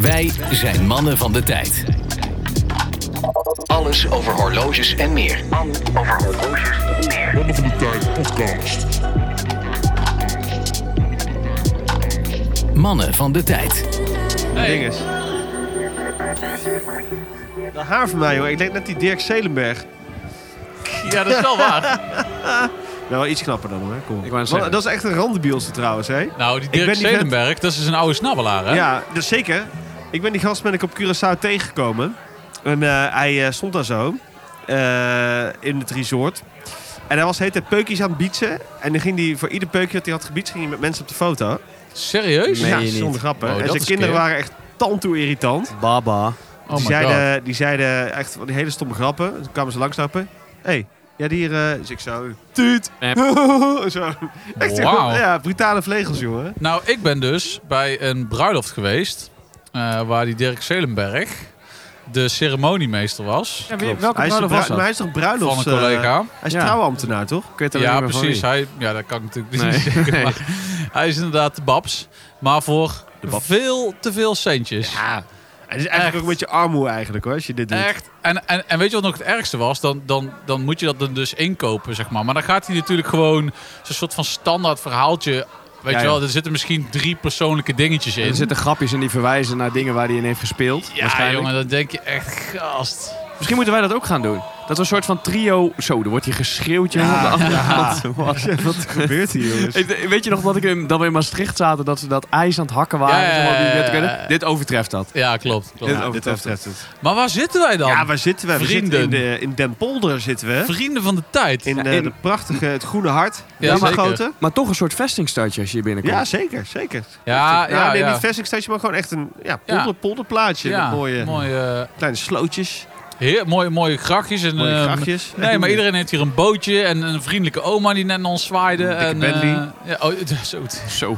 Wij zijn mannen van de tijd. Alles over horloges en meer. Mannen van de Tijd podcast. Mannen van de tijd. Dinges. Dat haar van mij, hoor. Ik denk net die Dirk Zelenberg. Ja, dat is wel waar. Nou, wel iets knapper dan hoor. Kom. Ik. Dat is echt een randebielste trouwens, hè? Nou, die Dirk Zelenberg, dat is een oude snabbelaar, hè? Ja, dus zeker. Ik ben die gast ben ik op Curaçao tegengekomen. En eh, hij eh, stond daar zo. eh, in het resort. En hij was de hele tijd peukjes aan het bietsen. En dan ging hij voor ieder peukje dat hij had gebietst, ging hij met mensen op de foto. Serieus? Nee. ja, je niet. zonder grappen. Oh, en zijn kinderen keer. waren echt tantoe irritant. Baba. Oh die, god. zeiden, die zeiden echt van die hele stomme grappen. Toen kwamen ze langslopen. Hé, hey, ja, die hier... dus ik zo... Tuut! zo. Echt Wauw. ja, brutale vlegels, jongen. Nou, ik ben dus bij een bruiloft geweest. Eh, waar die Dirk Zelenberg de ceremoniemeester was. Ja, wie- welke hij is een bruiloft was brui- maar dat? hij is toch bruilofts... Van een collega. eh, hij is Ja. trouwambtenaar, toch? Ik weet ja, precies. Hij, ja, dat kan ik natuurlijk Nee. niet zeggen. Nee. Maar hij is inderdaad de babs. Maar voor babs. veel te veel centjes. Ja. Het is eigenlijk Echt. ook een beetje armoe eigenlijk, hoor, als je dit doet. Echt. En, en, en weet je wat nog het ergste was? Dan, dan, dan moet je dat dan dus inkopen, zeg maar. Maar dan gaat hij natuurlijk gewoon zo'n soort van standaard verhaaltje. Weet Ja, je wel, er zitten misschien drie persoonlijke dingetjes in. Er zitten grapjes in die verwijzen naar dingen waar hij in heeft gespeeld. ja, jongen, dan denk je echt, gast. Misschien moeten wij dat ook gaan doen. Dat we een soort van trio... Zo, er wordt hier geschreeuwd, jongen, op de achtergrond. Wat- Wat gebeurt hier, jongens? Ik- Weet je nog dat, ik in, dat we in Maastricht zaten, dat ze dat ijs aan het hakken waren? Ja, ja, Zeg maar, ja, ja, ja. Dit overtreft dat. Ja, klopt. klopt. Ja, dit overtreft overtreft het. Maar waar zitten wij dan? Ja, waar zitten we? We Vrienden. zitten in, de, in Den Polder zitten we. Vrienden van de tijd. In, Ja, eh, in- de prachtige, het groene hart. Ja, Ja, zeker. Goten. Maar toch een soort vestingstadje als je hier binnenkomt. Ja, zeker, zeker. Ja, Nou, ja, nee, ja. niet vestingstadje, maar gewoon echt een ja, Ja. polder, polderplaatje. ja, met mooie mooie, kleine slootjes, heer, mooie, mooie grachtjes. En, mooie ehm, grachtjes. Nee, maar iedereen heeft hier een bootje en een vriendelijke oma die net naar ons zwaaide. Een dikke en, eh, ja, oh, zo, Zo,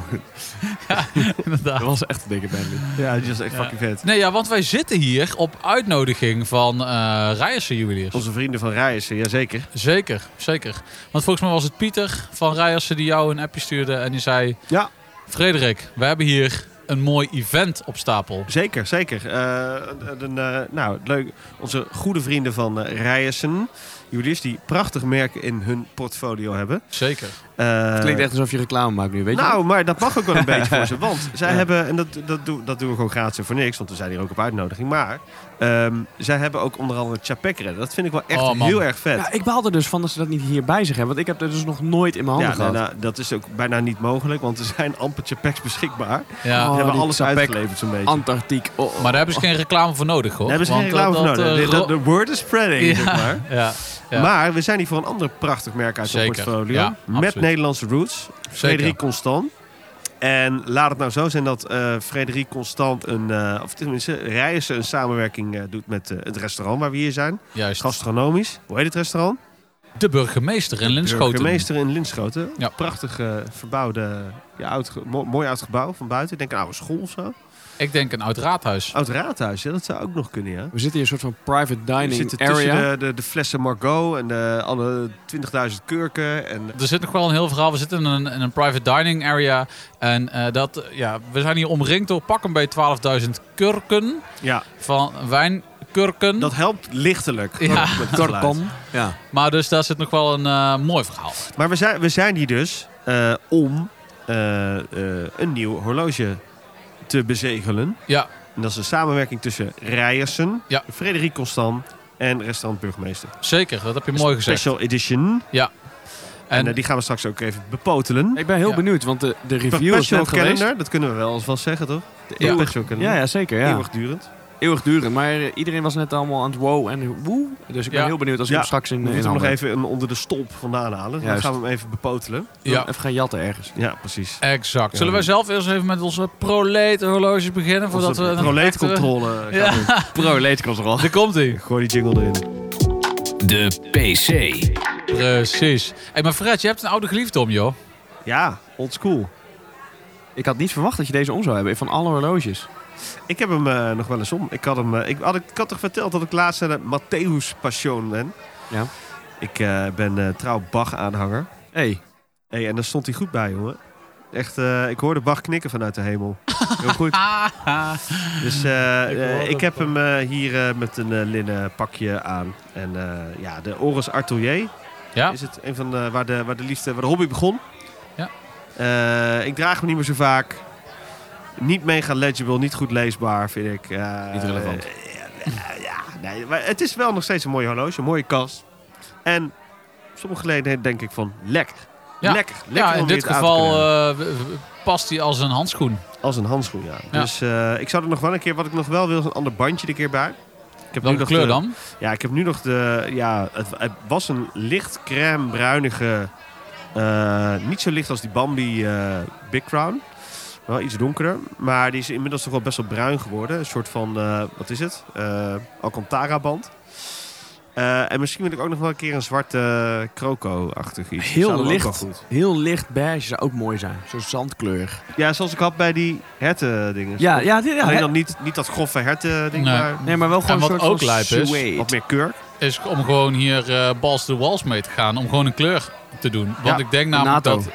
inderdaad. dat was echt een dikke Bentley. Ja, die was echt Ja. fucking vet. Nee, ja, want wij zitten hier op uitnodiging van eh Rijersen Juweliers. Onze vrienden van Rijersen, jazeker. Zeker, zeker. Want volgens mij was het Pieter van Rijersen die jou een appje stuurde en die zei... Ja. Frederik, we hebben hier een mooi event op stapel. Zeker, zeker. Eh, eh, nou, leuk. Onze goede vrienden van uh, Rijersen. Juweliers die prachtig merken in hun portfolio hebben. Zeker. Eh, Het klinkt echt alsof je reclame maakt nu, weet je? Nou, maar dat mag ook wel een beetje voor ze. Want zij Ja. hebben, en dat, dat, doen, dat doen we gewoon gratis en voor niks, want we zijn hier ook op uitnodiging. Maar ehm, zij hebben ook onder andere Chapek redden. Dat vind ik wel echt Oh, heel erg vet. Ja, ik baal er dus van dat ze dat niet hier bij zich hebben. Want ik heb er dus nog nooit in mijn Ja, handen nou, gehad. nou, dat is ook bijna niet mogelijk, want er zijn amper Chapeks beschikbaar. Ja. Ze Oh, hebben die alles Chapek uitgeleverd zo'n beetje. Antarctiek. Oh, oh. Maar daar hebben ze geen reclame voor nodig, hoor. Daar hebben ze geen Want, reclame eh, voor dat, nodig. eh, De, word is spreading, zeg maar. Ja, ja. Maar we zijn hier voor een ander prachtig merk uit Zeker, ons portfolio. ja, met absoluut. Nederlandse roots. Frederik Constant. En laat het nou zo zijn dat eh Frederik Constant een, eh, of tenminste Rijersen een samenwerking eh, doet met het restaurant waar we hier zijn. Juist. Gastronomisch. Hoe heet het restaurant? De burgemeester in Linschoten. Burgemeester in Linschoten. Ja. Prachtig verbouwde, ja, oud, mooi oud gebouw van buiten. Ik denk een oude school of zo. Ik denk een oud raadhuis. Oud raadhuis, ja, dat zou ook nog kunnen, ja. We zitten hier een soort van private We dining zitten area. tussen de, de, de flessen Margot en de, alle 20.000 kurken. En Er zit nog wel een heel verhaal. We zitten in een, in een private dining area. En eh, dat, ja, we zijn hier omringd door pak een bij 12.000 kurken ja, van wijnkurken. dat helpt lichtelijk. Ja. Kortom. Ja. Maar dus daar zit nog wel een eh, mooi verhaal. Maar we zijn, we zijn hier dus eh, om een nieuw horloge te bezegelen. Ja, En dat is een samenwerking tussen Rijersen, Ja. Frederik Constant en restaurant Burgemeester. zeker. Dat heb je mooi gezegd. Special edition. En, En eh, die gaan we straks ook even bepotelen. Ik ben heel Ja. benieuwd, want de, de review is net geweest. calendar, dat kunnen we wel eens wel zeggen, toch? De Ja. Ja, ja, zeker. Ja. Eeuwigdurend. Eeuwigdurend. Maar eh, iedereen was net allemaal aan het wow en woe. Dus ik ben Ja. heel benieuwd als ik Ja, hem straks in, We in moeten hem nog even een- onder de stolp vandaan halen. Dan gaan we hem even bepotelen. Ja, Even gaan jatten ergens. Ja, precies. exact. Zullen Ja. wij zelf eerst even met onze proleet horloges beginnen? Voordat Onze we een proleetcontrole gaan Ja, doen. Pro, leed komt er al. daar komt hij. Gooi die jingle erin. De PC. Precies. Hey, maar Fred, je hebt een oude geliefde om, joh. Ja, old school. Ik had niet verwacht dat je deze om zou hebben. Van alle horloges. Ik heb hem eh, nog wel eens om. Ik had, hem, eh, ik, had, ik had toch verteld dat ik laatst een Matthäus Passion ben? Ja. Ik eh, ben trouw Bach-aanhanger. Hey. Hey, en daar stond hij goed bij, jongen. Echt, ik hoorde Bach knikken vanuit de hemel. Heel goed. Dus Ik ik, heb hem hier met een linnen pakje aan. En ja, de Oris Atelier Ja? is het een van de, waar, de, waar de liefde, waar de hobby begon. Ja. Ik draag hem niet meer zo vaak. Niet mega legible, niet goed leesbaar, vind ik. Eh, Niet relevant. eh, ja, ja, nee, maar het is wel nog steeds een mooi horloge, een mooie kast. En sommige geleden denk ik van lekker. Ja. Lekker. lekker Ja, in om dit geval eh, past hij als een handschoen. Als een handschoen, ja. Ja. Dus eh, ik zou er nog wel een keer, wat ik nog wel wil, is een ander bandje er keer bij. Ik heb nu Welke nog kleur de- dan? Ja, ik heb nu nog de. Ja, het, het was een licht crème bruinige. eh, niet zo licht als die Bambi eh, Big Crown. Wel iets donkerder. Maar die is inmiddels toch wel best wel bruin geworden. Een soort van. eh, wat is het? Eh Alcantara band. Eh, en misschien wil ik ook nog wel een keer een zwarte croco-achtig iets. Heel licht. Heel licht beige zou ook mooi zijn. Zo'n zandkleur. Ja, zoals ik had bij die herten dingen. Ja, ja, ja, Alleen dan niet, niet dat grove herten ding, Nee. maar Nee, maar wel gewoon En wat een soort ook van lijp is- suede. wat meer kurk. Is om gewoon hier eh balls to the walls mee te gaan. Om gewoon een kleur te doen. Want Ja, ik denk namelijk NATO. dat...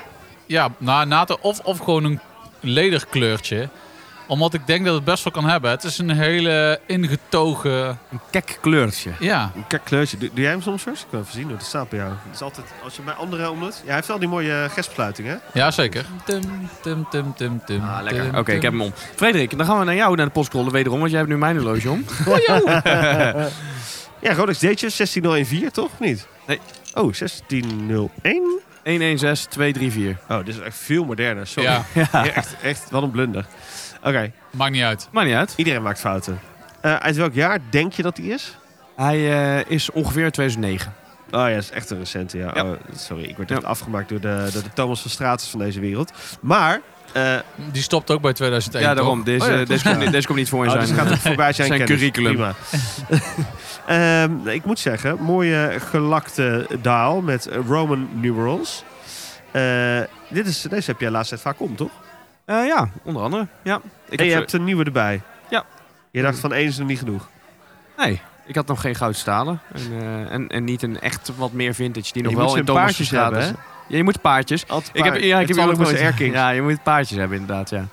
Ja, na, NATO of, of gewoon een lederkleurtje. Omdat ik denk dat het best wel kan hebben. Het is een hele ingetogen... Een kek kleurtje. Ja, Een kijk kleurtje. Doe, doe jij hem soms first? Ik wil even zien hoe het staat bij jou. Het is altijd, als je bij anderen om doet. Ja, hij heeft wel die mooie eh, gespsluiting, hè? ja zeker. Tum, tum, tum, tum, tum, Ah, lekker. Oké, ik heb hem om. Frederik, dan gaan we naar jou, naar de postscrollen wederom. Want jij hebt nu mijn horloge om. Ja, Rolex Datejust 16014, toch? Of niet? Nee. Oh, 1601? 116234. Oh, dit is echt veel moderner. Sorry. Ja, Ja, echt, echt, wat een blunder. Oké, maakt niet uit. Maakt niet uit. iedereen maakt fouten. Eh, uit welk jaar denk je dat hij is? Hij eh, is ongeveer 2009. Oh ja, dat is echt een recente, ja. Ja. Oh, sorry, ik werd Ja. echt afgemaakt door de, door de Thomas van Stratus van deze wereld. Maar, eh, Die stopt ook bij 2001, ja, daarom. toch? Deze, Oh ja, deze, komt, niet- deze komt niet voor in oh, zijn... dus gaat het voorbij zijn, curriculum. Prima. Ehm, ik moet zeggen, mooie gelakte daal met eh, Roman numerals. Eh, dit is, deze heb jij laatst tijd vaak om, toch? Eh, ja, onder andere. Ja. Ik en je heb- hebt een nieuwe erbij. Ja. Je dacht van één is nog niet genoeg. Nee, ik had nog geen goud stalen. En, eh, en, en niet een echt wat meer vintage die nog je wel in Thomas hebben, hè? Ja, je moet paardjes. Altijd Ik heb, ja, ik heb hier hier ook Kings. Ja, je moet paardjes hebben inderdaad, ja.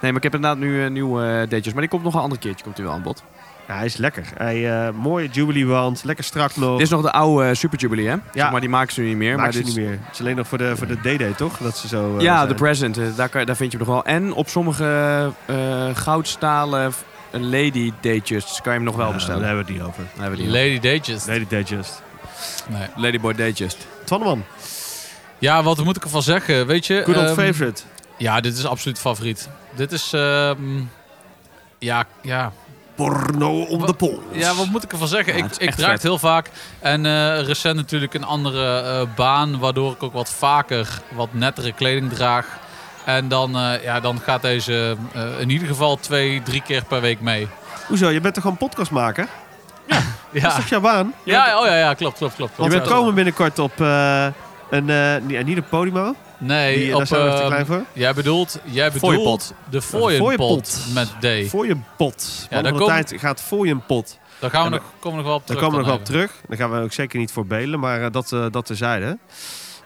Nee, maar ik heb inderdaad nu een nieuwe uh, datejes. Maar die komt nog een ander keertje, komt hij wel aan bod. Ja, hij is lekker. Hij, eh, mooie Jubilee wand, lekker strak nog. Dit is nog de oude eh, Super Jubilee, hè? Ja. Zeg maar die maken ze nu niet meer. Maakt maar ze dit niet meer. Het is alleen nog voor de, voor de DD, toch? Dat ze zo. eh, Ja, de present. eh, daar, kan, daar vind je hem nog wel. En op sommige eh, goudstalen eh, lady datejes kan je hem nog wel Ja, bestellen. Daar hebben we het niet over. Daar hebben we die nog. Lady Datejust. Lady Digest. Nee. Ladyboy Datejust. Twanneman, Ja, wat moet ik ervan zeggen? Weet je... good old ehm, favorite. Ja, dit is absoluut favoriet. Dit is... ehm, ja, ja. Porno om de pols. ja, wat moet ik ervan zeggen? Ja, ik ik het heel vaak. En eh, recent natuurlijk een andere eh, baan, waardoor ik ook wat vaker wat nettere kleding draag. En dan, eh, ja, dan gaat deze in ieder geval twee, drie keer per week mee. Hoezo? Je bent toch gewoon podcast maken? Dat is Ja, toch jouw baan? ja, oh ja, ja klopt, klopt, klopt. Je klopt. bent Ja. komen binnenkort op een... eh, niet, niet een Podimo. Nee, Die, op, daar te ehm, klein voor. jij bedoelt, jij Fooienpot. bedoelt de fooienpot. fooienpot met D. Voor je pot. Ja, Ja, daar de kom- tijd gaat voor je pot. Daar gaan we nog, komen we nog wel op Daar terug. komen we nog wel dan op terug. Daar gaan we ook zeker niet voor belen, maar eh, dat, eh dat terzijde.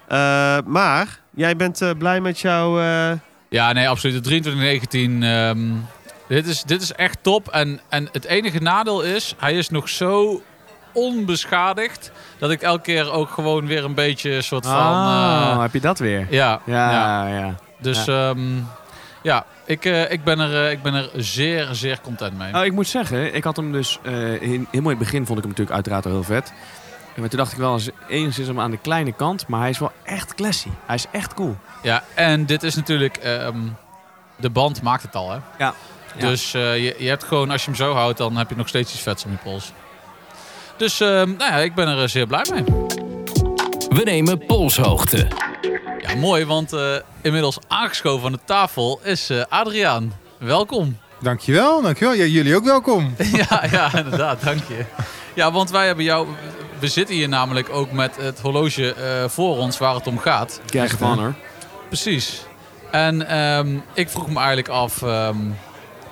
Eh maar jij bent eh, blij met jouw... eh, Ja, nee, absoluut. De 2319. ehm dit, is, dit is echt top. En, en het enige nadeel is, hij is nog zo onbeschadigd. Dat ik elke keer ook gewoon weer een beetje een soort van. Ah, eh, heb je dat weer? ja, ja. Ja, ja. Dus ja, ja ik, eh, ik, ben er, eh, ik ben er zeer, zeer content mee. Nou, ik moet zeggen, ik had hem dus... in, helemaal in het begin vond ik hem natuurlijk uiteraard al heel vet. En toen dacht ik wel, eens enigszins hem aan de kleine kant. Maar hij is wel echt classy. Hij is echt cool. Ja, en dit is natuurlijk. ehm, de band maakt het al, hè? Ja. Ja. Dus je, je hebt gewoon, als je hem zo houdt, dan heb je nog steeds iets vets om je pols. Dus eh, nou ja, ik ben er eh, zeer blij mee. We nemen polshoogte. Ja, mooi, want eh, inmiddels aangeschoven aan de tafel is eh, Adriaan. Welkom. Dankjewel, dankjewel. Ja, jullie ook welkom. ja, ja, inderdaad, dank je. Ja, want wij hebben jou... We zitten hier namelijk ook met het horloge eh, voor ons waar het om gaat. Krijg van hoor. Precies. En ehm, ik vroeg me eigenlijk af... ehm,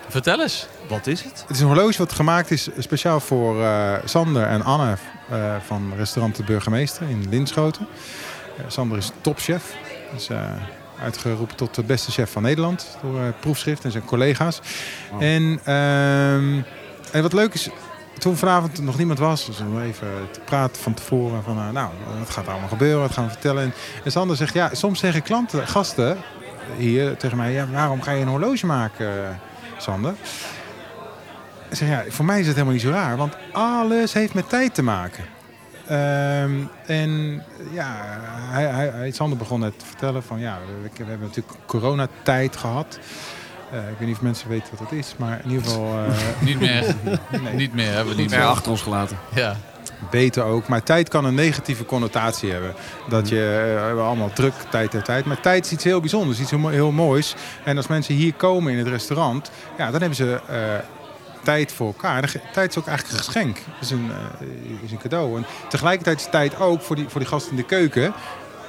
vertel eens. Wat is het? Het is een horloge wat gemaakt is speciaal voor eh, Sander en Anne eh, van restaurant De Burgemeester in Linschoten. Eh, Sander is topchef. Is eh, uitgeroepen tot de beste chef van Nederland door proefschrift en zijn collega's. Wow. En, ehm, en wat leuk is, toen vanavond nog niemand was, dus we even te praten van tevoren van, nou, wat gaat er allemaal gebeuren, wat gaan we vertellen. En, en Sander zegt, ja, soms zeggen klanten, gasten hier tegen mij, ja, waarom ga je een horloge maken, Sander? Ik zeg, ja, voor mij is het helemaal niet zo raar, want alles heeft met tijd te maken. Ehm, en ja, hij, hij, hij, Sander begon net te vertellen van ja, we, we hebben natuurlijk coronatijd gehad. Eh, ik weet niet of mensen weten wat dat is, maar in ieder geval eh, Niet meer. nee, Niet meer, hebben we niet meer. achter ons gelaten. Ja. Beter ook. Maar tijd kan een negatieve connotatie hebben. Dat je eh, we allemaal druk, tijd en tijd. Maar tijd is iets heel bijzonders, iets heel, mo- heel moois. En als mensen hier komen in het restaurant, ja, dan hebben ze eh, tijd voor elkaar. Tijd is ook eigenlijk een geschenk. Het is een, eh, is een cadeau. En tegelijkertijd is tijd ook voor die, voor die gasten in de keuken.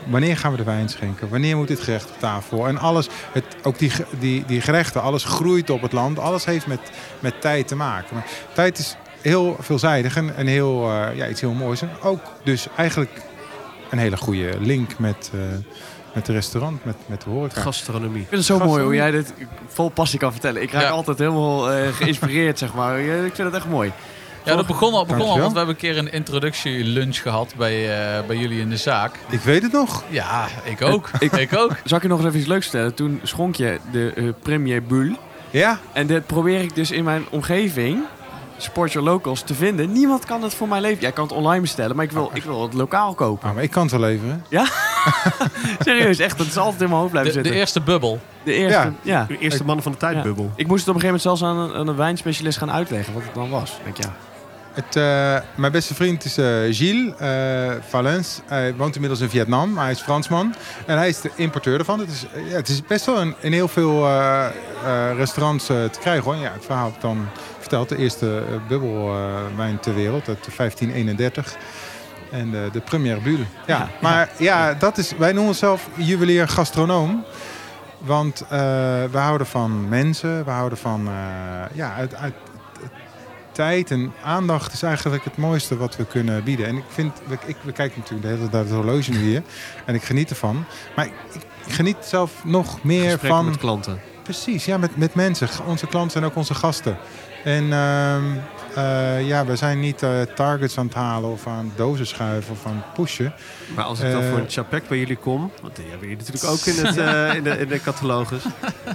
Wanneer gaan we de wijn schenken? Wanneer moet dit gerecht op tafel? En alles, het, ook die, die, die gerechten, alles groeit op het land. Alles heeft met, met tijd te maken. Maar tijd is heel veelzijdig en, en heel, eh, ja, iets heel moois. En ook dus eigenlijk een hele goede link met, eh, met het restaurant, met, met de horeca. Gastronomie. Ik vind het zo mooi hoe jij dit vol passie kan vertellen. Ik raak Ja. altijd helemaal eh, geïnspireerd, zeg maar. Ik vind het echt mooi. Ja, dat begon al, begon al, want we hebben een keer een introductielunch gehad bij, eh, bij jullie in de zaak. Ik weet het nog. Ja, ik ook. Ik- ik ook. Zal ik je nog eens even iets leuks vertellen? Toen schonk je de Premier Bull. Ja, En dit probeer ik dus in mijn omgeving, Support Your Locals, te vinden. Niemand kan het voor mij leveren. Jij kan het online bestellen, maar ik wil, ik wil het lokaal kopen. Ah, maar ik kan het wel leveren. Serieus, echt. Dat is altijd in mijn hoofd blijven De, de zitten. eerste bubbel. De eerste, Ja. ja. De eerste mannen van de tijdbubbel. Ik moest het op een gegeven moment zelfs aan een, aan een wijnspecialist gaan uitleggen wat het dan was. Ik denk, ja. Het, eh, mijn beste vriend is eh, Gilles uh, Valens. Hij woont inmiddels in Vietnam. Hij is Fransman. En hij is de importeur ervan. Het is, eh, ja, het is best wel in, in heel veel eh, eh, restaurants eh, te krijgen. Hoor. Ja, het verhaal heb ik dan verteld. De eerste eh, bubbelwijn ter wereld uit 1531. En de, de première bulle. Ja, Ja, maar ja, dat is, wij noemen onszelf juwelier gastronoom. Want eh, we houden van mensen. We houden van eh, ja, uit, uit, tijd en aandacht is eigenlijk het mooiste wat we kunnen bieden. En ik vind, we, ik, we kijken natuurlijk de hele tijd naar het horloge nu hier. En ik geniet ervan. Maar ik, ik geniet zelf nog meer Gesprekken van... met klanten. Precies, ja, met, met mensen. Onze klanten zijn ook onze gasten. En ehm, eh, ja, we zijn niet eh, targets aan het halen of aan dozen schuiven of aan het pushen. Maar als ik dan Eh, voor een chapek bij jullie kom, want die hebben jullie natuurlijk ook in, het, eh, in, de, in de catalogus,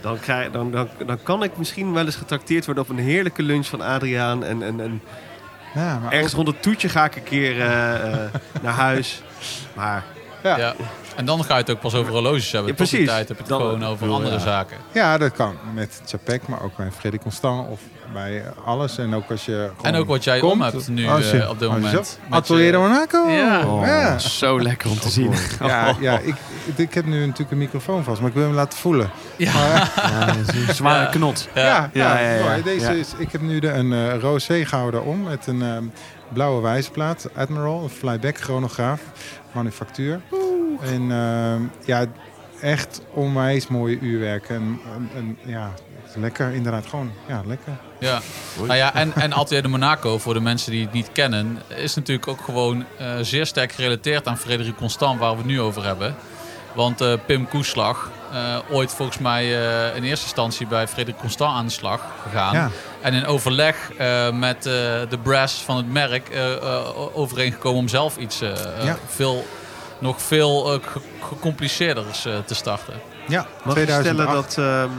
dan, krijg, dan, dan, dan kan ik misschien wel eens getrakteerd worden op een heerlijke lunch van Adriaan. En, en, en Ja, maar ergens rond het toetje ga ik een keer naar huis. Maar Ja. Ja. En dan ga je het ook pas over horloges hebben. Ja, Tot die precies. tijd heb je het Dan- gewoon over Ja. andere zaken. Ja, dat kan met Chapek, maar ook bij Freddy Constant of bij alles. En ook als je En ook wat jij komt, om hebt nu als je- eh, op dit moment. Atelier de Monaco. Ja. Oh, ja. Zo lekker om te zien. Ja, ja ik, ik heb nu natuurlijk een microfoon vast, maar ik wil hem laten voelen. Ja. Ja, dat is een zware Ja. knot. Ja. Ja, ja, ja, ja, ja. mooi. Deze Ja. Is, ik heb nu de, een eh rosé gehouden om met een ehm, blauwe wijzerplaat. Admiral, een flyback chronograaf, manufactuur. En ehm, ja, echt onwijs mooie uurwerk. En, en, en ja, lekker inderdaad gewoon. Ja, lekker. Ja. Nou ja, en, en Atelier de Monaco, voor de mensen die het niet kennen, is natuurlijk ook gewoon eh, zeer sterk gerelateerd aan Frederik Constant, waar we het nu over hebben. Want eh, Pim Koeslag, eh, ooit volgens mij eh, in eerste instantie bij Frederik Constant aan de slag gegaan. Ja. En in overleg eh, met eh, de brass van het merk eh, eh, overeengekomen om zelf iets eh, Ja. veel, nog veel eh, ge- gecompliceerders eh, te starten. Ja, mag je 2008. stellen dat, ehm,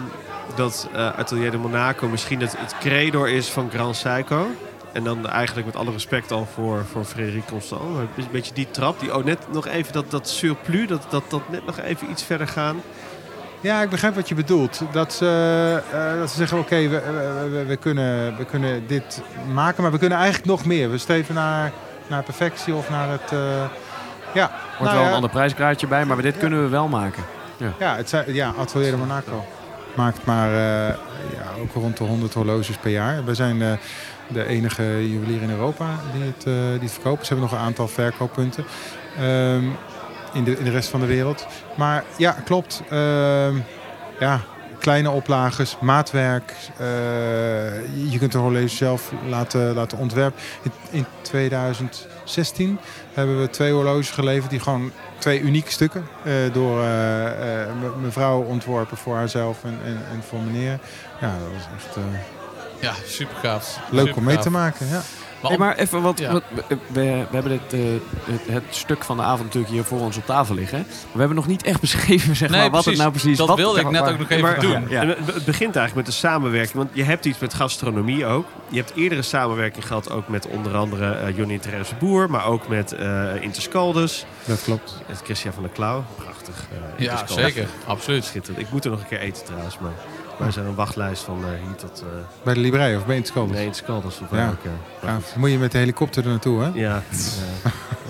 dat eh, Atelier de Monaco misschien het, het credo is van Grand Seiko? En dan eigenlijk met alle respect al voor, voor Frédéric Constant. Maar een beetje die trap, die oh, net nog even dat, dat surplus, dat, dat, dat net nog even iets verder gaan. Ja, ik begrijp wat je bedoelt. Dat ze, eh, dat ze zeggen, oké, we, we, we- we kunnen, we kunnen dit maken, maar we kunnen eigenlijk nog meer. We streven naar, naar perfectie of naar het... eh, ja, Wordt nou wel ja, een ander prijskaartje bij, maar dit kunnen we wel maken. Ja, het zijn, ja, Atelier de Monaco maakt maar eh, ja, ook rond de 100 horloges per jaar. We zijn eh, de enige juwelier in Europa die het, eh, die het verkopen. Ze hebben nog een aantal verkooppunten ehm, in, de, in de rest van de wereld. Maar ja, klopt. Ehm, ja, kleine oplages, maatwerk. je kunt de horloge zelf laten, laten ontwerpen. In, in 2016 hebben we twee horloges geleverd die gewoon twee unieke stukken eh, door eh, eh, me- mevrouw ontworpen voor haarzelf en, en, en voor meneer. Ja, dat was echt Ja, super gaaf. leuk om mee te maken. Ja. Maar, Hey, maar even, wat, Ja. wat- we, we hebben eh, het, het stuk van de avond natuurlijk hier voor ons op tafel liggen. Maar we hebben nog niet echt beschreven zeg Nee, maar, wat precies. het nou precies Dat wat- wilde ik net ook nog even maar- doen. Ja, het het begint eigenlijk met de samenwerking. Want je hebt iets met gastronomie ook. Je hebt eerdere samenwerking gehad ook met onder andere eh Johnny Therese Boer. Maar ook met eh Interscaldus. Dat klopt. Met Christian van der Klauw. Prachtig. eh, ja, zeker. Absoluut. Schitterend. Ik moet er nog een keer eten trouwens. Maar wij zijn een wachtlijst van eh, hier tot... eh Bij de Librei of bij Scolders. nee, Interscaldus. of Ja. ja. Moet je met de helikopter er naartoe, hè? Ja,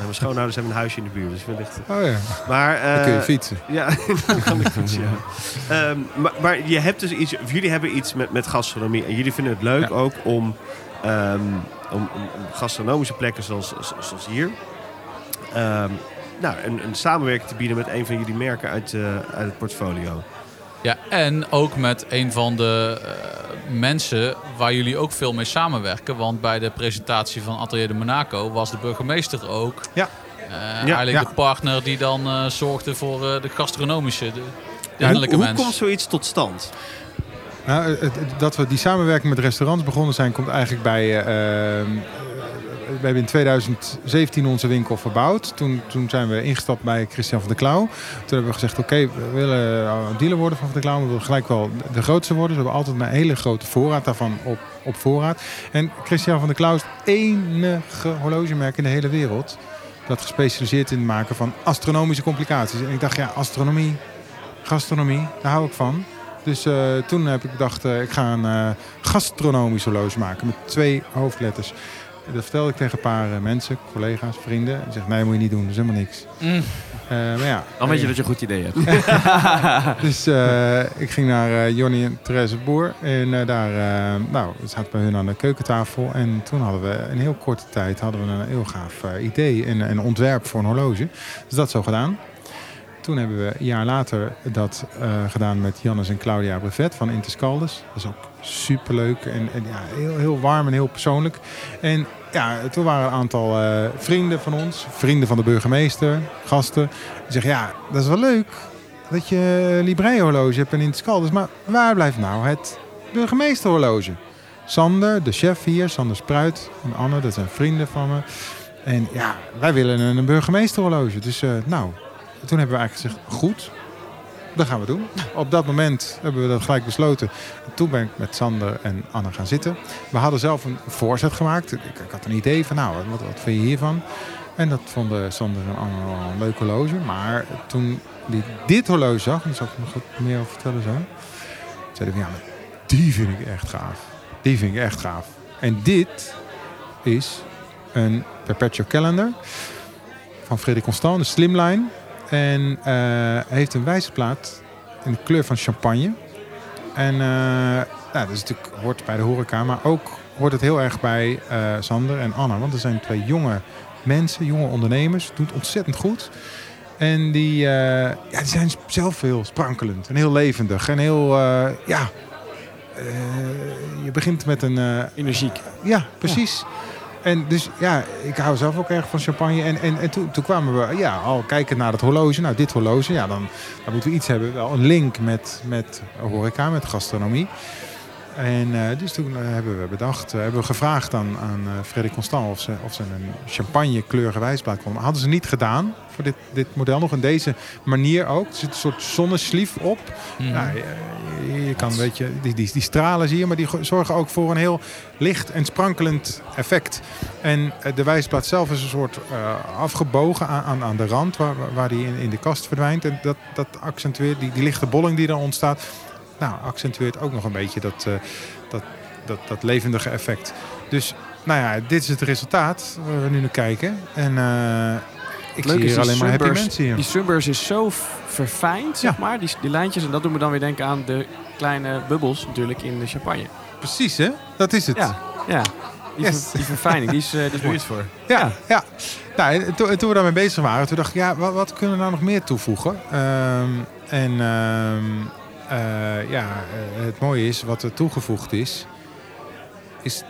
mijn schoonouders hebben een huisje in de buurt. Dus wellicht... Oh ja, Maar, dan kun je eh, fietsen. Ja, dan kan ik fietsen, ja. Ehm, maar, maar je hebt dus iets, jullie hebben iets met, met gastronomie. En jullie vinden het leuk Ja. ook om, ehm, om, om, om gastronomische plekken zoals, zoals hier... ehm, nou, een, een samenwerking te bieden met een van jullie merken uit, eh, uit het portfolio. Ja, en ook met een van de eh, mensen waar jullie ook veel mee samenwerken. Want bij de presentatie van Atelier de Monaco was de burgemeester ook. Ja. eh, Ja, eigenlijk ja. de partner die dan eh, zorgde voor eh, de gastronomische, de, de Hoe mens. komt zoiets tot stand? Nou, het- het- dat we die samenwerking met restaurants begonnen zijn, komt eigenlijk bij. eh, ehm, we hebben in 2017 onze winkel verbouwd. Toen, toen zijn we ingestapt bij Christian van der Klauw. Toen hebben we gezegd, oké, we willen eh, dealer worden van Van der Klauw. We willen gelijk wel de grootste worden. Dus we hebben altijd een hele grote voorraad daarvan op, op voorraad. En Christian van der Klauw is het enige horlogemerk in de hele wereld... dat gespecialiseerd in het maken van astronomische complicaties. En ik dacht, ja, astronomie, gastronomie, daar hou ik van. Dus eh, toen heb ik gedacht, eh, ik ga een gastronomisch horloge maken met twee hoofdletters. Dat vertelde ik tegen een paar eh, mensen, collega's, vrienden. Die zeggen, nee, moet je niet doen, dat is helemaal niks. Mm. Eh, maar ja, Dan weet je eh, dat je een goed idee hebt. dus ik ging naar eh Jonny en Therese Boer. En daar nou, we zaten bij hun aan de keukentafel. En toen hadden we in heel korte tijd hadden we een heel gaaf idee en een ontwerp voor een horloge. Dus dat zo gedaan. Toen hebben we een jaar later dat eh, gedaan met Jannes en Claudia Brevet van Interscaldus. Dat is ook superleuk en, en ja, heel, heel warm en heel persoonlijk. En ja, toen waren een aantal eh, vrienden van ons, vrienden van de burgemeester, gasten. Die zeggen, ja, dat is wel leuk dat je Librei-horloge hebt en Interscaldus. Maar waar blijft nou het burgemeesterhorloge? Sander, de chef hier, Sander Spruit en Anne, dat zijn vrienden van me. En ja, wij willen een, een burgemeesterhorloge. Dus eh, nou, toen hebben we eigenlijk gezegd, goed, dat gaan we doen. Op dat moment hebben we dat gelijk besloten. Toen ben ik met Sander en Anne gaan zitten. We hadden zelf een voorzet gemaakt. Ik, ik had een idee van, nou, wat, wat vind je hiervan? En dat vonden Sander en Anne wel een leuk horloge. Maar toen die dit horloge zag, en zal ik nog wat meer over vertellen zo. Zeiden we, ja, maar die vind ik echt gaaf. Die vind ik echt gaaf. En dit is een Perpetual Calendar van Frederik Constant, een slimline. En eh, heeft een wijzerplaat in de kleur van champagne. En eh, nou, dat is natuurlijk, hoort bij de horeca, maar ook hoort het heel erg bij eh, Sander en Anna. Want er zijn twee jonge mensen, jonge ondernemers. Doet ontzettend goed. En die, eh, ja, die zijn zelf heel sprankelend en heel levendig. En heel, eh, ja... eh, je begint met een... eh, Energiek. ja, precies. En dus ja, ik hou zelf ook erg van champagne. En, en, en toen, toen kwamen we ja, al kijken naar het horloge. Nou, dit horloge, ja, dan, dan moeten we iets hebben. Wel een link met, met horeca, met gastronomie. En eh, dus toen eh, hebben we bedacht, eh, hebben we gevraagd aan, aan Freddy Constant of ze, of ze een champagne kleurige wijsblad konden. Hadden ze niet gedaan voor dit, dit model nog in deze manier ook. Er zit een soort zonneslief op. Mhm. Nou, je, je kan een beetje, die, die, die stralen zie je, maar die zorgen ook voor een heel licht en sprankelend effect. En de wijzerplaat zelf is een soort afgebogen aan, aan, aan de rand waar, waar die in, in de kast verdwijnt. En dat, dat accentueert, die, die lichte bolling die er ontstaat, nou, accentueert ook nog een beetje dat, eh, dat, dat, dat levendige effect. Dus nou ja, dit is het resultaat waar we nu naar kijken. En eh, ik Leuk zie is hier alleen maar happy mensen hier. Die sunburst is zo verfijnd, zeg Ja. maar, die, die lijntjes. En dat doet me dan weer denken aan de kleine bubbels natuurlijk in de champagne. Precies hè, dat is het. Ja, ja. Die, Yes. ver- die verfijning, die is, eh, die is voor. Ja, ja. Nou, en toen, toen we daarmee bezig waren, toen dacht ik, ja, wat, wat kunnen we nou nog meer toevoegen? Ehm, en ehm, eh, ja, eh, het mooie is, wat er toegevoegd is, is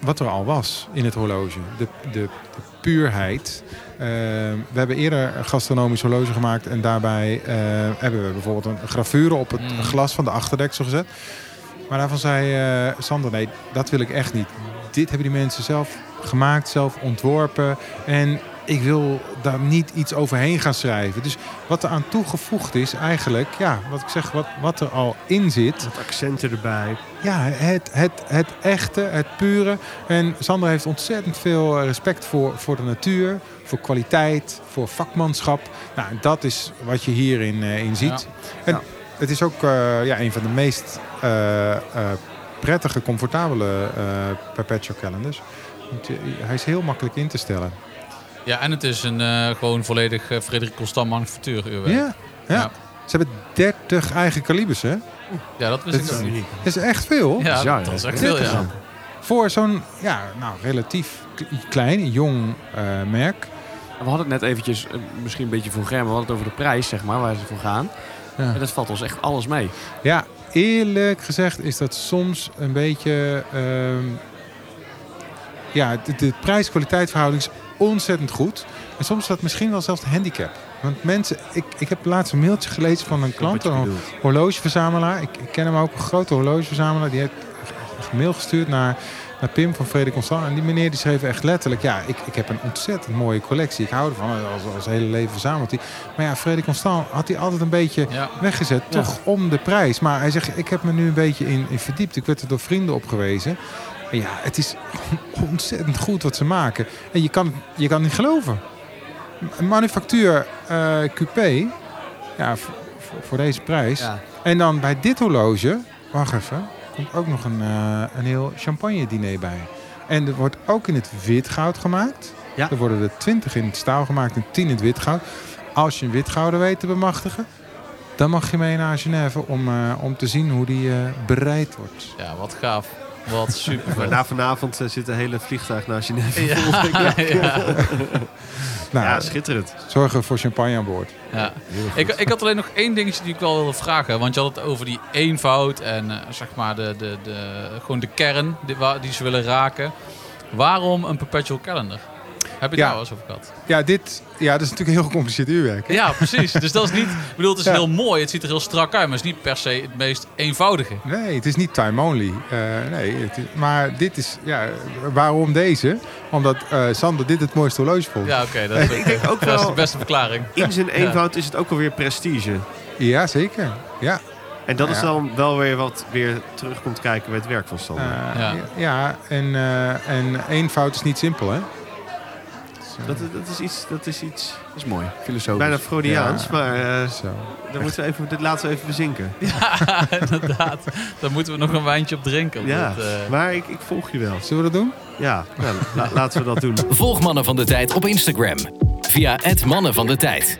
wat er al was in het horloge. De, de, de puurheid. Ehm, we hebben eerder een gastronomisch horloge gemaakt en daarbij eh, hebben we bijvoorbeeld een gravure op het Mm. glas van de achterdeksel gezet. Maar daarvan zei eh, Sander, nee, dat wil ik echt niet. Dit hebben die mensen zelf gemaakt, zelf ontworpen. En ik wil daar niet iets overheen gaan schrijven. Dus wat er aan toegevoegd is, eigenlijk, ja, wat ik zeg, wat, wat er al in zit. Wat accenten erbij. Ja, het, het, het echte, het pure. En Sander heeft ontzettend veel eh, respect voor, voor de natuur, voor kwaliteit, voor vakmanschap. Nou, dat is wat je hierin eh, in ziet. En Ja. het is ook eh, ja, een van de meest prettige, comfortabele perpetual calendars. Want hij is heel makkelijk in te stellen. Ja, en het is een eh, gewoon volledig uh, Frederik Constant manufactuuruurwerk. Ja, ja. Ja. Ze hebben 30 eigen kalibers, hè? Ja, dat wist Dat ik ook niet. Dat is echt veel. Ja, bizar, dat is echt veel, ja. Voor zo'n, ja, nou, relatief klein, jong eh, merk. We hadden het net eventjes, misschien een beetje vulgair, maar we hadden het over de prijs, zeg maar, waar ze voor gaan. Ja. En dat valt ons echt alles mee. Ja, eerlijk gezegd is dat soms een beetje... ehm, ja, de, de prijs-kwaliteit verhouding is ontzettend goed. En soms is dat misschien wel zelfs een handicap. Want mensen, ik, ik heb laatst een mailtje gelezen van een klant, een horlogeverzamelaar. Ik, ik ken hem ook, een grote horlogeverzamelaar. Die heeft een mail gestuurd naar, naar Pim van Frederik Constant. En die meneer die schreef echt letterlijk... Ja, ik, ik heb een ontzettend mooie collectie. Ik hou ervan, als, als hele leven verzamelt hij. Maar ja, Frederik Constant had hij altijd een beetje Ja. weggezet. Ja. Toch om de prijs. Maar hij zegt, ik heb me nu een beetje in, in verdiept. Ik werd er door vrienden op gewezen. Ja, het is ontzettend goed wat ze maken. En je kan, het- je kan het niet geloven. Een manufactuur eh coupé, ja, voor, deze prijs. Ja. En dan bij dit horloge, wacht even, komt ook nog een, eh, een heel champagne diner bij. En er wordt ook in het wit goud gemaakt. Ja. Er worden er 20 in het staal gemaakt en 10 in het wit goud. Als je een wit gouden weet te bemachtigen, dan mag je mee naar Genève om, eh, om te zien hoe die eh, bereid wordt. Ja, wat gaaf. Wat super Maar na vanavond eh, zit een hele vliegtuig naar Genève. Ja, ja, Nou, Ja, schitterend. zorgen voor champagne aan boord. ja. Ik, ik had alleen nog één dingetje die ik wel wilde vragen. Want je had het over die eenvoud en eh, zeg maar de, de, de, gewoon de kern die, die ze willen raken. Waarom een perpetual calendar? Heb je Ja. daar wel eens over gehad? Ja, dit, ja, dat is natuurlijk een heel gecompliceerd uurwerk. hè? Ja, precies. Dus dat is niet... Ik bedoel, het is Ja. heel mooi. Het ziet er heel strak uit. Maar het is niet per se het meest eenvoudige. Nee, het is niet time only. Eh, nee, het is- maar dit is, ja, waarom deze? Omdat eh, Sander dit het mooiste horloge vond. Ja, oké. dat, Ik denk ook dat is de wel, beste verklaring. in zijn eenvoud is het ook alweer prestige. Ja, zeker. Ja. En dat Ja. is dan wel weer wat weer terug komt kijken bij het werk van Sander. Eh, Ja. ja. en, eh en eenvoud is niet simpel, hè? Dat, dat, is iets, dat is iets Dat is mooi, filosofisch. bijna Freudiaans, Ja. maar Zo. dan moeten we even, dit laten we even bezinken. Ja, inderdaad. Daar moeten we nog een wijntje op drinken. op Ja, dit, eh, maar ik, ik volg je wel. Zullen we dat doen? Ja, nou, la- laten we dat doen. Volg Mannen van de Tijd op Instagram. Via het Mannen van de Tijd.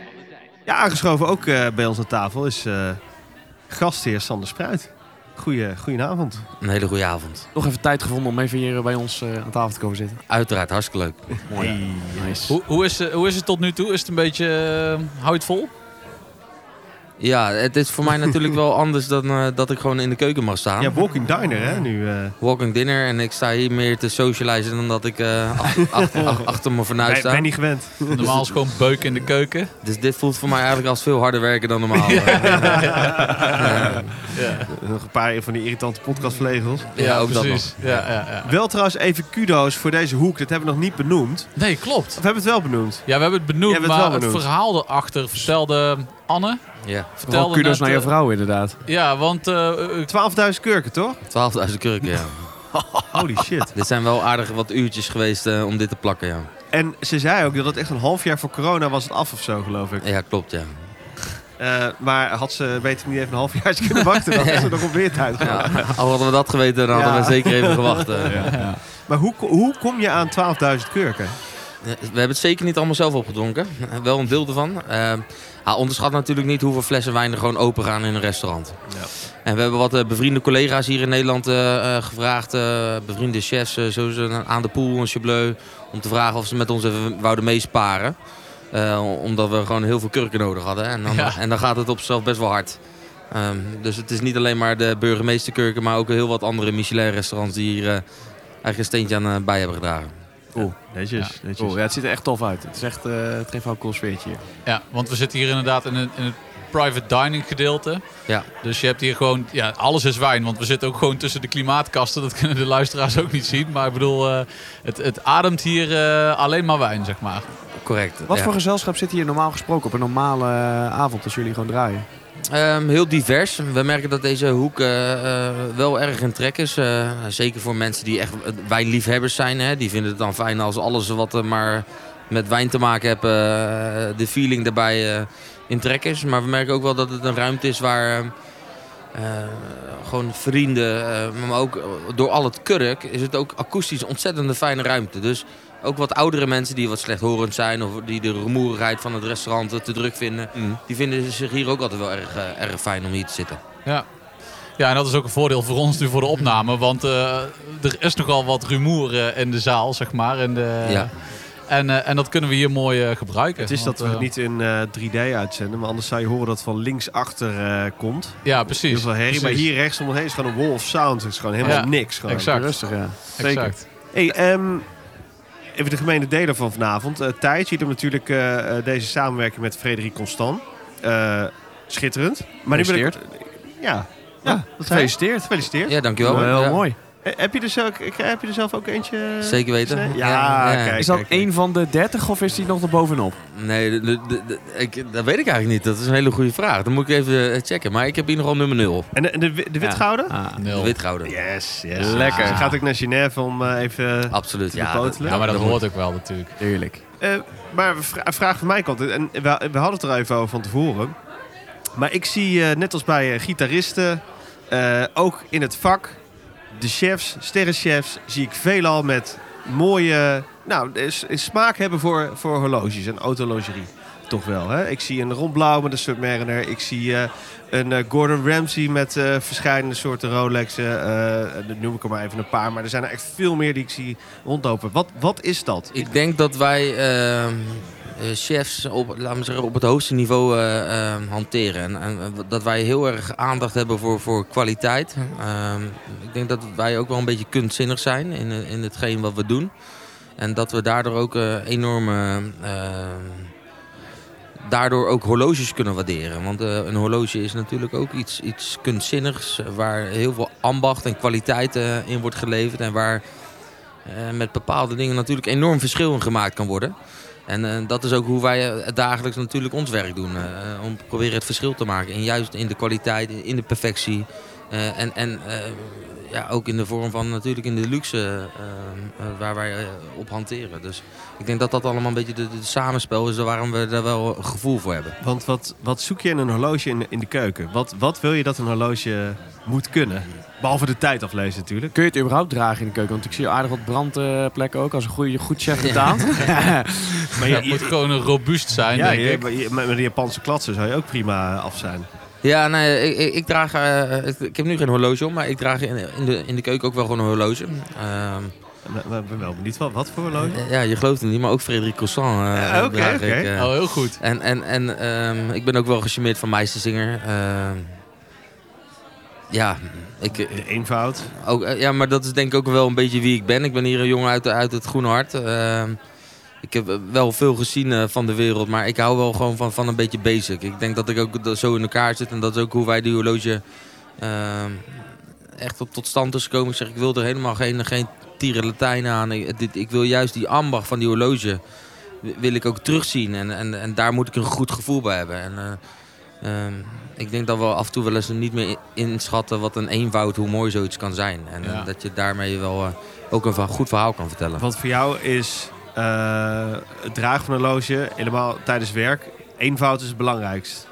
Ja, aangeschoven ook eh, bij ons aan tafel is eh, gastheer Sander Spruit. Goeie, goedenavond. Een hele goede avond. Nog even tijd gevonden om even hier bij ons eh, aan tafel te komen zitten. Uiteraard hartstikke leuk. Mooi. Nice. hoe, hoe, is, eh, hoe is het tot nu toe? Is het een beetje... eh, hou je het vol? Ja, het is voor mij natuurlijk wel anders dan eh, dat ik gewoon in de keuken mag staan. Ja, walking diner hè, nu. eh. Walking dinner en ik sta hier meer te socializen dan dat ik eh, ach- ach- ach- achter mijn fornuis ben, sta. ben niet gewend. Normaal is gewoon beuken in de keuken. Dus dit voelt voor mij eigenlijk als veel harder werken dan normaal. Ja, Nog een paar van die irritante podcastvlegels. ja, ook dat nog. precies. Ja, ja, ja. Wel trouwens even kudo's voor deze hoek. Dat hebben we nog niet benoemd. Nee, klopt. Of hebben we het wel benoemd? Ja, we hebben het benoemd, het maar wel het verhaal erachter vertelde Anne. Ja, Vertelde kudos net, naar je eh, vrouw inderdaad. Ja, want... eh, eh, 12.000 kurken, toch? 12.000 kurken, ja. Holy shit. Dit zijn wel aardige wat uurtjes geweest eh, om dit te plakken, ja. En ze zei ook dat het echt een half jaar voor corona was het af of zo, geloof ik. Ja, klopt, ja. Eh, maar had ze beter niet even een half jaar kunnen wachten, dan was ze nog op weer tijd ja. Al hadden we dat geweten, dan hadden Ja. we zeker even gewacht. eh. Maar hoe, hoe kom je aan 12.000 kurken? We hebben het zeker niet allemaal zelf opgedronken. Wel een deel ervan. Eh hij onderschat natuurlijk niet hoeveel flessen wijn er gewoon open gaan in een restaurant. Ja. En we hebben wat eh, bevriende collega's hier in Nederland eh, eh, gevraagd. eh, bevriende chefs, eh, zoals aan de poel, een Chableu. Om te vragen of ze met ons even wouden meesparen. Eh, omdat we gewoon heel veel kurken nodig hadden. En dan, Ja. en dan gaat het op zichzelf best wel hard. Ehm, dus het is niet alleen maar de burgemeesterkurken, maar ook heel wat andere Michelin-restaurants die hier eh, eigenlijk een steentje aan eh, bij hebben gedragen. Oeh, Netjes, netjes. Cool. Ja, het ziet er echt tof uit. Het is echt, eh, het geeft wel een cool sfeertje hier. Ja, want we zitten hier inderdaad in het, in het private dining gedeelte. Ja. Dus je hebt hier gewoon, ja, alles is wijn. Want we zitten ook gewoon tussen de klimaatkasten. Dat kunnen de luisteraars ook niet zien. Maar ik bedoel, eh, het, het ademt hier eh, alleen maar wijn, zeg maar. Correct. Wat ja. voor gezelschap zit hier normaal gesproken op een normale avond als jullie gewoon draaien? Ehm, heel divers. We merken dat deze hoek eh, eh, wel erg in trek is. Eh, zeker voor mensen die echt wijnliefhebbers zijn. Hè. Die vinden het dan fijn als alles wat er maar met wijn te maken heeft, de feeling daarbij in trek is. Maar we merken ook wel dat het een ruimte is waar eh, eh, gewoon vrienden, maar ook door al het kurk, is het ook akoestisch ontzettend fijne ruimte. Dus ook wat oudere mensen die wat slechthorend zijn of die de rumoerigheid van het restaurant te druk vinden, die vinden zich hier ook altijd wel erg, eh, erg fijn om hier te zitten. Ja. Ja, en dat is ook een voordeel voor ons nu voor de opname. Want eh, er is nogal wat rumoer eh, in de zaal, zeg maar. In de, Ja. en, eh, en dat kunnen we hier mooi eh, gebruiken. Het is Want, dat we het niet in eh, 3D uitzenden, maar anders zou je horen dat het van linksachter eh komt. Ja, precies. Heel veel herrie, maar hier rechts omheen is gewoon een wall of sound. Het is gewoon helemaal Ja, niks. Gewoon. exact. Rustig, ja. Exact. Hey, ehm, even de gemene delen van vanavond. Uh, Thijs, je doet natuurlijk eh, eh, deze samenwerking met Frederik Constant. Eh, schitterend. Maar nu ben ik... Ja. Ja, dat. Gefeliciteerd. Gefeliciteerd. Ja, dankjewel. Wel Ja. mooi. Eh, heb, je er zelf, ik- heb je er zelf ook eentje? Zeker weten. Ja, Ja, ja. kijk. Is dat kijk, één van de 30 of is die nog erbovenop? Nee, de, de, de- de- ik, dat weet ik eigenlijk niet. Dat is een hele goede vraag. Dan moet ik even eh, checken. Maar ik heb hier nog al nummer 0. En de, en de, de witgouden? Ah. De witgouden. Yes, yes. Lekker. Gaat ook naar Genève om eh, even... Absoluut. Te Ja, bepotelen. Ja, maar dat hoort ook wel natuurlijk. Heerlijk. Eh, maar een een vraag van mijn kant. En we, we hadden het er even over van tevoren. Maar ik zie, eh, net als bij gitaristen, eh, ook in het vak, de chefs, sterrenchefs, zie ik veelal met mooie nou, smaak hebben voor, voor horloges en autologerie. Toch wel, hè? Ik zie een Ron Blauw met een Submariner. Ik zie eh, een eh, Gordon Ramsay met eh verschillende soorten Rolexen. Dat noem ik er maar even een paar. Maar er zijn er echt veel meer die ik zie rondlopen. Wat, wat is dat? Ik denk dat wij ehm, eh, chefs op, laten we zeggen, op het hoogste niveau eh, ehm, hanteren. En, en dat wij heel erg aandacht hebben voor, voor kwaliteit. Ehm, ik denk dat wij ook wel een beetje kunstzinnig zijn in, eh, in hetgeen wat we doen. En dat we daardoor ook eh, enorme... ehm, daardoor ook horloges kunnen waarderen. Want eh, een horloge is natuurlijk ook iets, iets kunstzinnigs... eh, waar heel veel ambacht en kwaliteit eh, in wordt geleverd... en waar eh, met bepaalde dingen natuurlijk enorm verschil in gemaakt kan worden. En eh, dat is ook hoe wij eh, dagelijks natuurlijk ons werk doen. eh, om proberen het verschil te maken. En juist in de kwaliteit, in de perfectie. en en ja, ook in de vorm van natuurlijk in de luxe eh, eh, waar wij eh, op hanteren. Dus ik denk dat dat allemaal een beetje de, de samenspel is waarom we daar wel een gevoel voor hebben. Want wat, wat zoek je in een horloge in, in de keuken? Wat, wat wil je dat een horloge moet kunnen? Behalve de tijd aflezen natuurlijk. Kun je het überhaupt dragen in de keuken? Want ik zie aardig wat brandplekken ook als een goede, goed chef. Maar Ja, het moet gewoon een robuust zijn, ja, denk je- ik. maar je- met met de Japanse klatsen zou je ook prima af zijn. Ja, nee, ik, ik, ik draag. eh, ik, ik heb nu geen horloge om, maar ik draag in, in, de, in de keuken ook wel gewoon een horloge. Ehm, maar Ik ben wel benieuwd wat, wat voor horloge. Ja, je gelooft het niet, maar ook Frederik Croissant. eh, Ja, oké, draag oké. ik, eh. Oh, heel goed. En, en, en ehm, ik ben ook wel gecharmeerd van Meistersinger. Ehm, ja, ik, De eenvoud. ook, ja, maar dat is denk ik ook wel een beetje wie ik ben. Ik ben hier een jongen uit, uit het Groene Hart. Ik heb eh, wel veel gezien eh, van de wereld, maar ik hou wel gewoon van, van een beetje basic. Ik denk dat ik ook zo in elkaar zit en dat is ook hoe wij die horloge ehm, echt tot, tot stand is gekomen. Ik zeg, ik wil er helemaal geen, geen tieren Latijn aan. Ik, dit, ik wil juist die ambacht van die horloge wi- wil ik ook terugzien. En, en, en daar moet ik een goed gevoel bij hebben. En, eh, ehm, ik denk dat we af en toe wel eens niet meer inschatten wat een eenvoud, hoe mooi zoiets kan zijn. En Ja. eh, dat je daarmee wel eh, ook een goed verhaal kan vertellen. Want voor jou is eh, het dragen van een horloge, helemaal tijdens werk, eenvoud is het belangrijkst.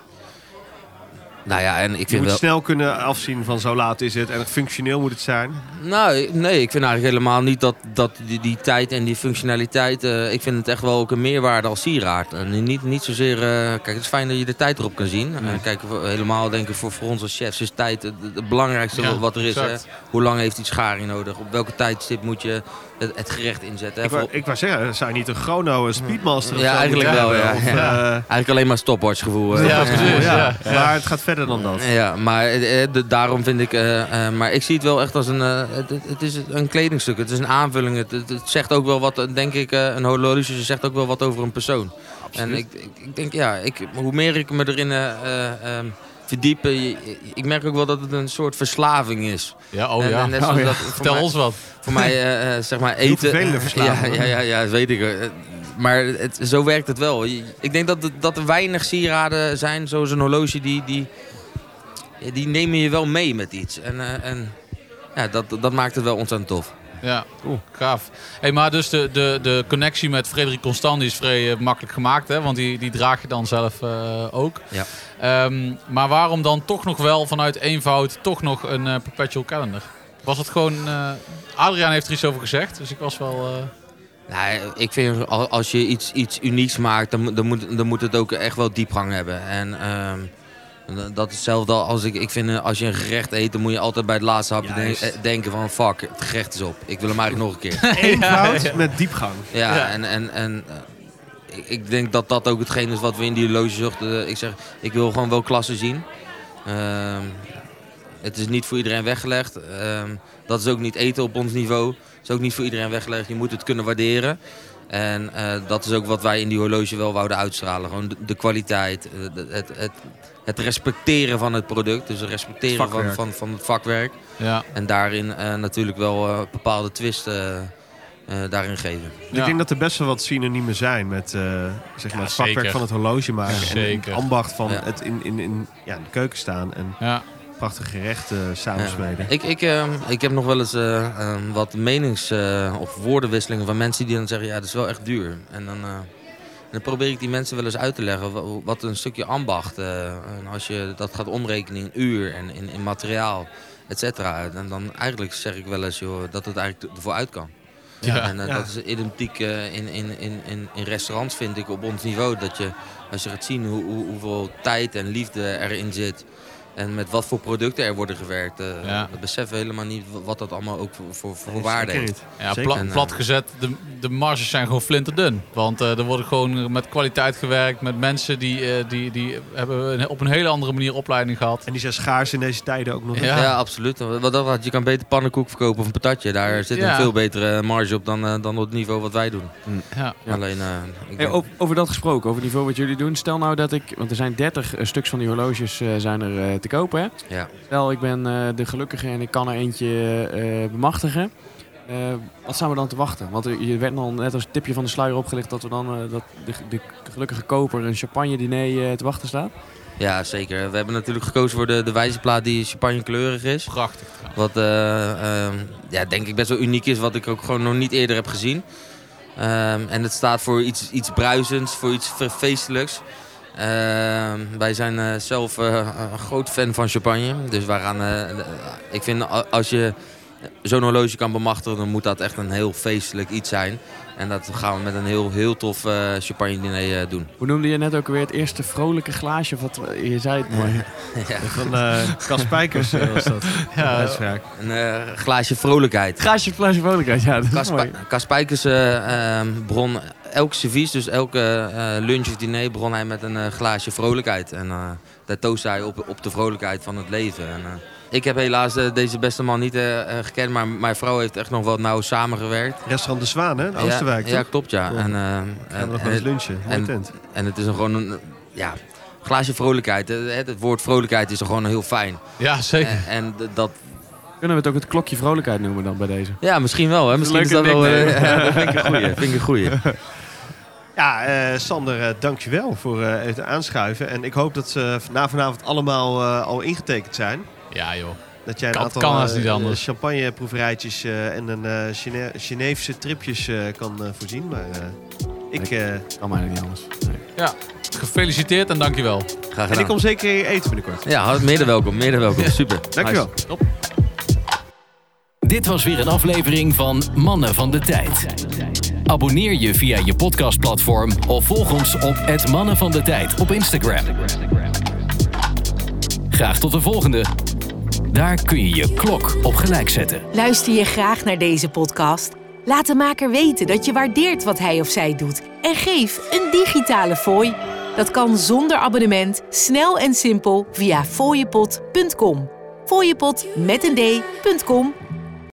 Nou ja, en ik Je vind moet wel... snel kunnen afzien van zo laat is het en functioneel moet het zijn. Nou, nee, ik vind eigenlijk helemaal niet dat, dat die, die tijd en die functionaliteit... eh, ik vind het echt wel ook een meerwaarde als sieraad. En niet, niet zozeer... eh, kijk, het is fijn dat je de tijd erop kan zien. En kijk, helemaal denk ik voor, voor ons als chefs is tijd het, belangrijkste Ja, wat er is. Hè? Hoe lang heeft die scharing nodig? Op welke tijdstip moet je het, het gerecht inzetten? hè? Ik wou, ik wou zeggen, zou je niet een chrono, een speedmaster of Ja, eigenlijk wel, hebben? ja. Of, Ja. eh, Eigenlijk alleen maar stopwatch gevoel. hè? Ja, precies. ja. ja. Maar het gaat verder dan dat. Ja, maar eh, eh, de- daarom vind ik... eh, eh, maar ik zie het wel echt als een... eh, het, het- is een kledingstuk, het is een aanvulling. Het, het, het zegt ook wel wat, eh, denk ik... eh, een horloge zegt ook wel wat over een persoon. En ik, ik, ik denk, ja, ik, hoe meer ik me erin eh, eh, verdiep... je- ik merk ook wel dat het een soort verslaving is. Ja, oh ja. en net zoals Oh ja. dat voor Vertel mij- ons wat. Voor mij, eh, eh, zeg maar, eten... vervelende verslaving, Ja, ja, ja, ja, dat weet ik. eh, Maar het, zo werkt het wel. Ik denk dat, er- dat er weinig sieraden zijn, zoals een horloge, die, die, die nemen je wel mee met iets. En, en ja, dat, dat maakt het wel ontzettend tof. Ja, gaaf. Hey, maar dus de, de, de connectie met Frederik Constant is vrij eh, makkelijk gemaakt, hè? want die, die draag je dan zelf eh, ook. Ja. Ehm, maar waarom dan toch nog wel vanuit eenvoud toch nog een eh, perpetual calendar? Was het gewoon... eh, Adriaan heeft er iets over gezegd, dus ik was wel... Nou, ik vind al- als je iets, iets unieks maakt, dan, moet- dan, moet, dan moet het ook echt wel diepgang hebben. En ehm, dat is hetzelfde als ik, ik vind eh, als je een gerecht eet, dan moet je altijd bij het laatste hapje Juist. eh, denken van fuck, het gerecht is op. Ik wil hem eigenlijk nog een keer. Eenvoud met diepgang. Ja, Ja. en, en, en eh, ik, ik denk dat dat ook hetgeen is wat we in die loge zochten. Ik zeg, ik wil gewoon wel klasse zien. Ehm, het is niet voor iedereen weggelegd. Ehm, dat is ook niet eten op ons niveau. Het is ook niet voor iedereen weggelegd. Je moet het kunnen waarderen. En eh, dat is ook wat wij in die horloge wel wouden uitstralen. Gewoon de, de kwaliteit, eh, de- het, het, het respecteren van het product. Dus het respecteren van, van, van het vakwerk. ja. En daarin eh, natuurlijk wel eh, bepaalde twisten eh, daarin geven. Ik denk dat er best wel wat synoniemen zijn met eh, zeg maar het vakwerk zeker. van het horloge maken. Ja, en het ambacht van Ja. het in, in, in, ja, in de keuken staan en ja. prachtige gerechten samensmeden. Ik, ik, ik heb nog wel eens eh, eh, wat menings- eh, of woordenwisselingen van mensen die dan zeggen... ja, dat is wel echt duur. En dan, eh, dan probeer ik die mensen wel eens uit te leggen wa- wat een stukje ambacht... eh, en als je dat gaat omrekenen in uur en in, in materiaal, et cetera... En dan eigenlijk zeg ik wel eens joh, dat het eigenlijk ervoor uit kan. Ja. En eh, Ja. dat is identiek in, in, in, in, in restaurants, vind ik, op ons niveau. Dat je, als je gaat zien hoe, hoe, hoeveel tijd en liefde erin zit. En met wat voor producten er worden gewerkt. eh Ja. We beseffen helemaal niet wat dat allemaal ook voor, voor, voor Nee, waarde heeft. Ja, Zeker. pla En, eh, plat gezet, de, de marges zijn gewoon flinterdun. Want eh, er wordt gewoon met kwaliteit gewerkt, met mensen die, eh, die, die hebben op een hele andere manier opleiding gehad. En die zijn schaars in deze tijden ook nog. Ja. Ja, absoluut. Wat dat je kan beter pannenkoek verkopen of een patatje. Daar zit Ja. een veel betere marge op dan, dan op het niveau wat wij doen. Ja. Ja. Alleen, eh, ik Hey, denk- over, over dat gesproken, over het niveau wat jullie doen. Stel nou dat ik, want er zijn 30 eh, stuks van die horloges eh, zijn er te kopen. Hè? ja. Stel ik ben eh, de gelukkige en ik kan er eentje eh, bemachtigen. Eh, wat staan we dan te wachten? Want je werd al net als tipje van de sluier opgelicht dat we dan eh, dat de, de gelukkige koper een champagne diner eh, te wachten staat. ja, zeker. We hebben natuurlijk gekozen voor de, de wijzerplaat die champagne kleurig is. Prachtig. Wat eh, ehm, ja, denk ik best wel uniek is, wat ik ook gewoon nog niet eerder heb gezien. Ehm, en het staat voor iets, iets bruisends, voor iets fe- feestelijks. Ehm, wij zijn eh, zelf eh, een groot fan van champagne. Dus wij gaan, eh, ik vind als je zo'n horloge kan bemachtigen, dan moet dat echt een heel feestelijk iets zijn. En dat gaan we met een heel, heel tof eh, champagne diner doen. Hoe noemde je net ook weer het eerste vrolijke glaasje? Wat, je zei het mooi. Van eh Cas was dat. Ja, uitspraak. Een eh, glaasje vrolijkheid. Glaasje glaasje vrolijkheid, ja. Dat is mooi. Kas eh, ehm, begon elk servies, dus elke eh, lunch of diner, begon hij met een eh, glaasje vrolijkheid. En eh daar toostte hij op, op de vrolijkheid van het leven. En, eh, ik heb helaas deze beste man niet gekend, maar mijn vrouw heeft echt nog wat nauw samengewerkt. Restaurant De Zwaan, hè? in Oosterwijk, ja, ja, klopt ja. Cool. En, Gaan we en, nog wel eens en, lunchen. En- tent. en het is een, gewoon een ja, glaasje vrolijkheid. Het, het woord vrolijkheid is er gewoon heel fijn. ja zeker. En, en dat, Kunnen we het ook het klokje vrolijkheid noemen dan bij deze? ja, misschien wel. Hè? Misschien is dat wel... eh, ja, dat vind ik een goeie. Vind ik een goeie. Ja, eh, Sander, eh, dankjewel voor eh, het aanschuiven. En ik hoop dat ze na vanavond allemaal eh, al ingetekend zijn. Ja, joh. Dat jij een Kan- aantal kan haast eh, niet anders. champagneproeverijtjes en een eh Gene- Geneefse tripjes eh, kan voorzien. Maar eh, ik, eh, Kan mij niet anders. Nee. Ja, gefeliciteerd en dankjewel. Graag en ik gedaan. kom zeker eten binnenkort. Ja, meer dan welkom. Meer dan welkom. Super. Dankjewel. Nice. Dit was weer een aflevering van Mannen van de Tijd. Abonneer je via je podcastplatform of volg ons op het Mannen van de Tijd op Instagram. Graag tot de volgende. Daar kun je je klok op gelijk zetten. Luister je graag naar deze podcast? Laat de maker weten dat je waardeert wat hij of zij doet en geef een digitale fooi. Dat kan zonder abonnement, snel en simpel via fooiepot.com. Fooiepot met een d.com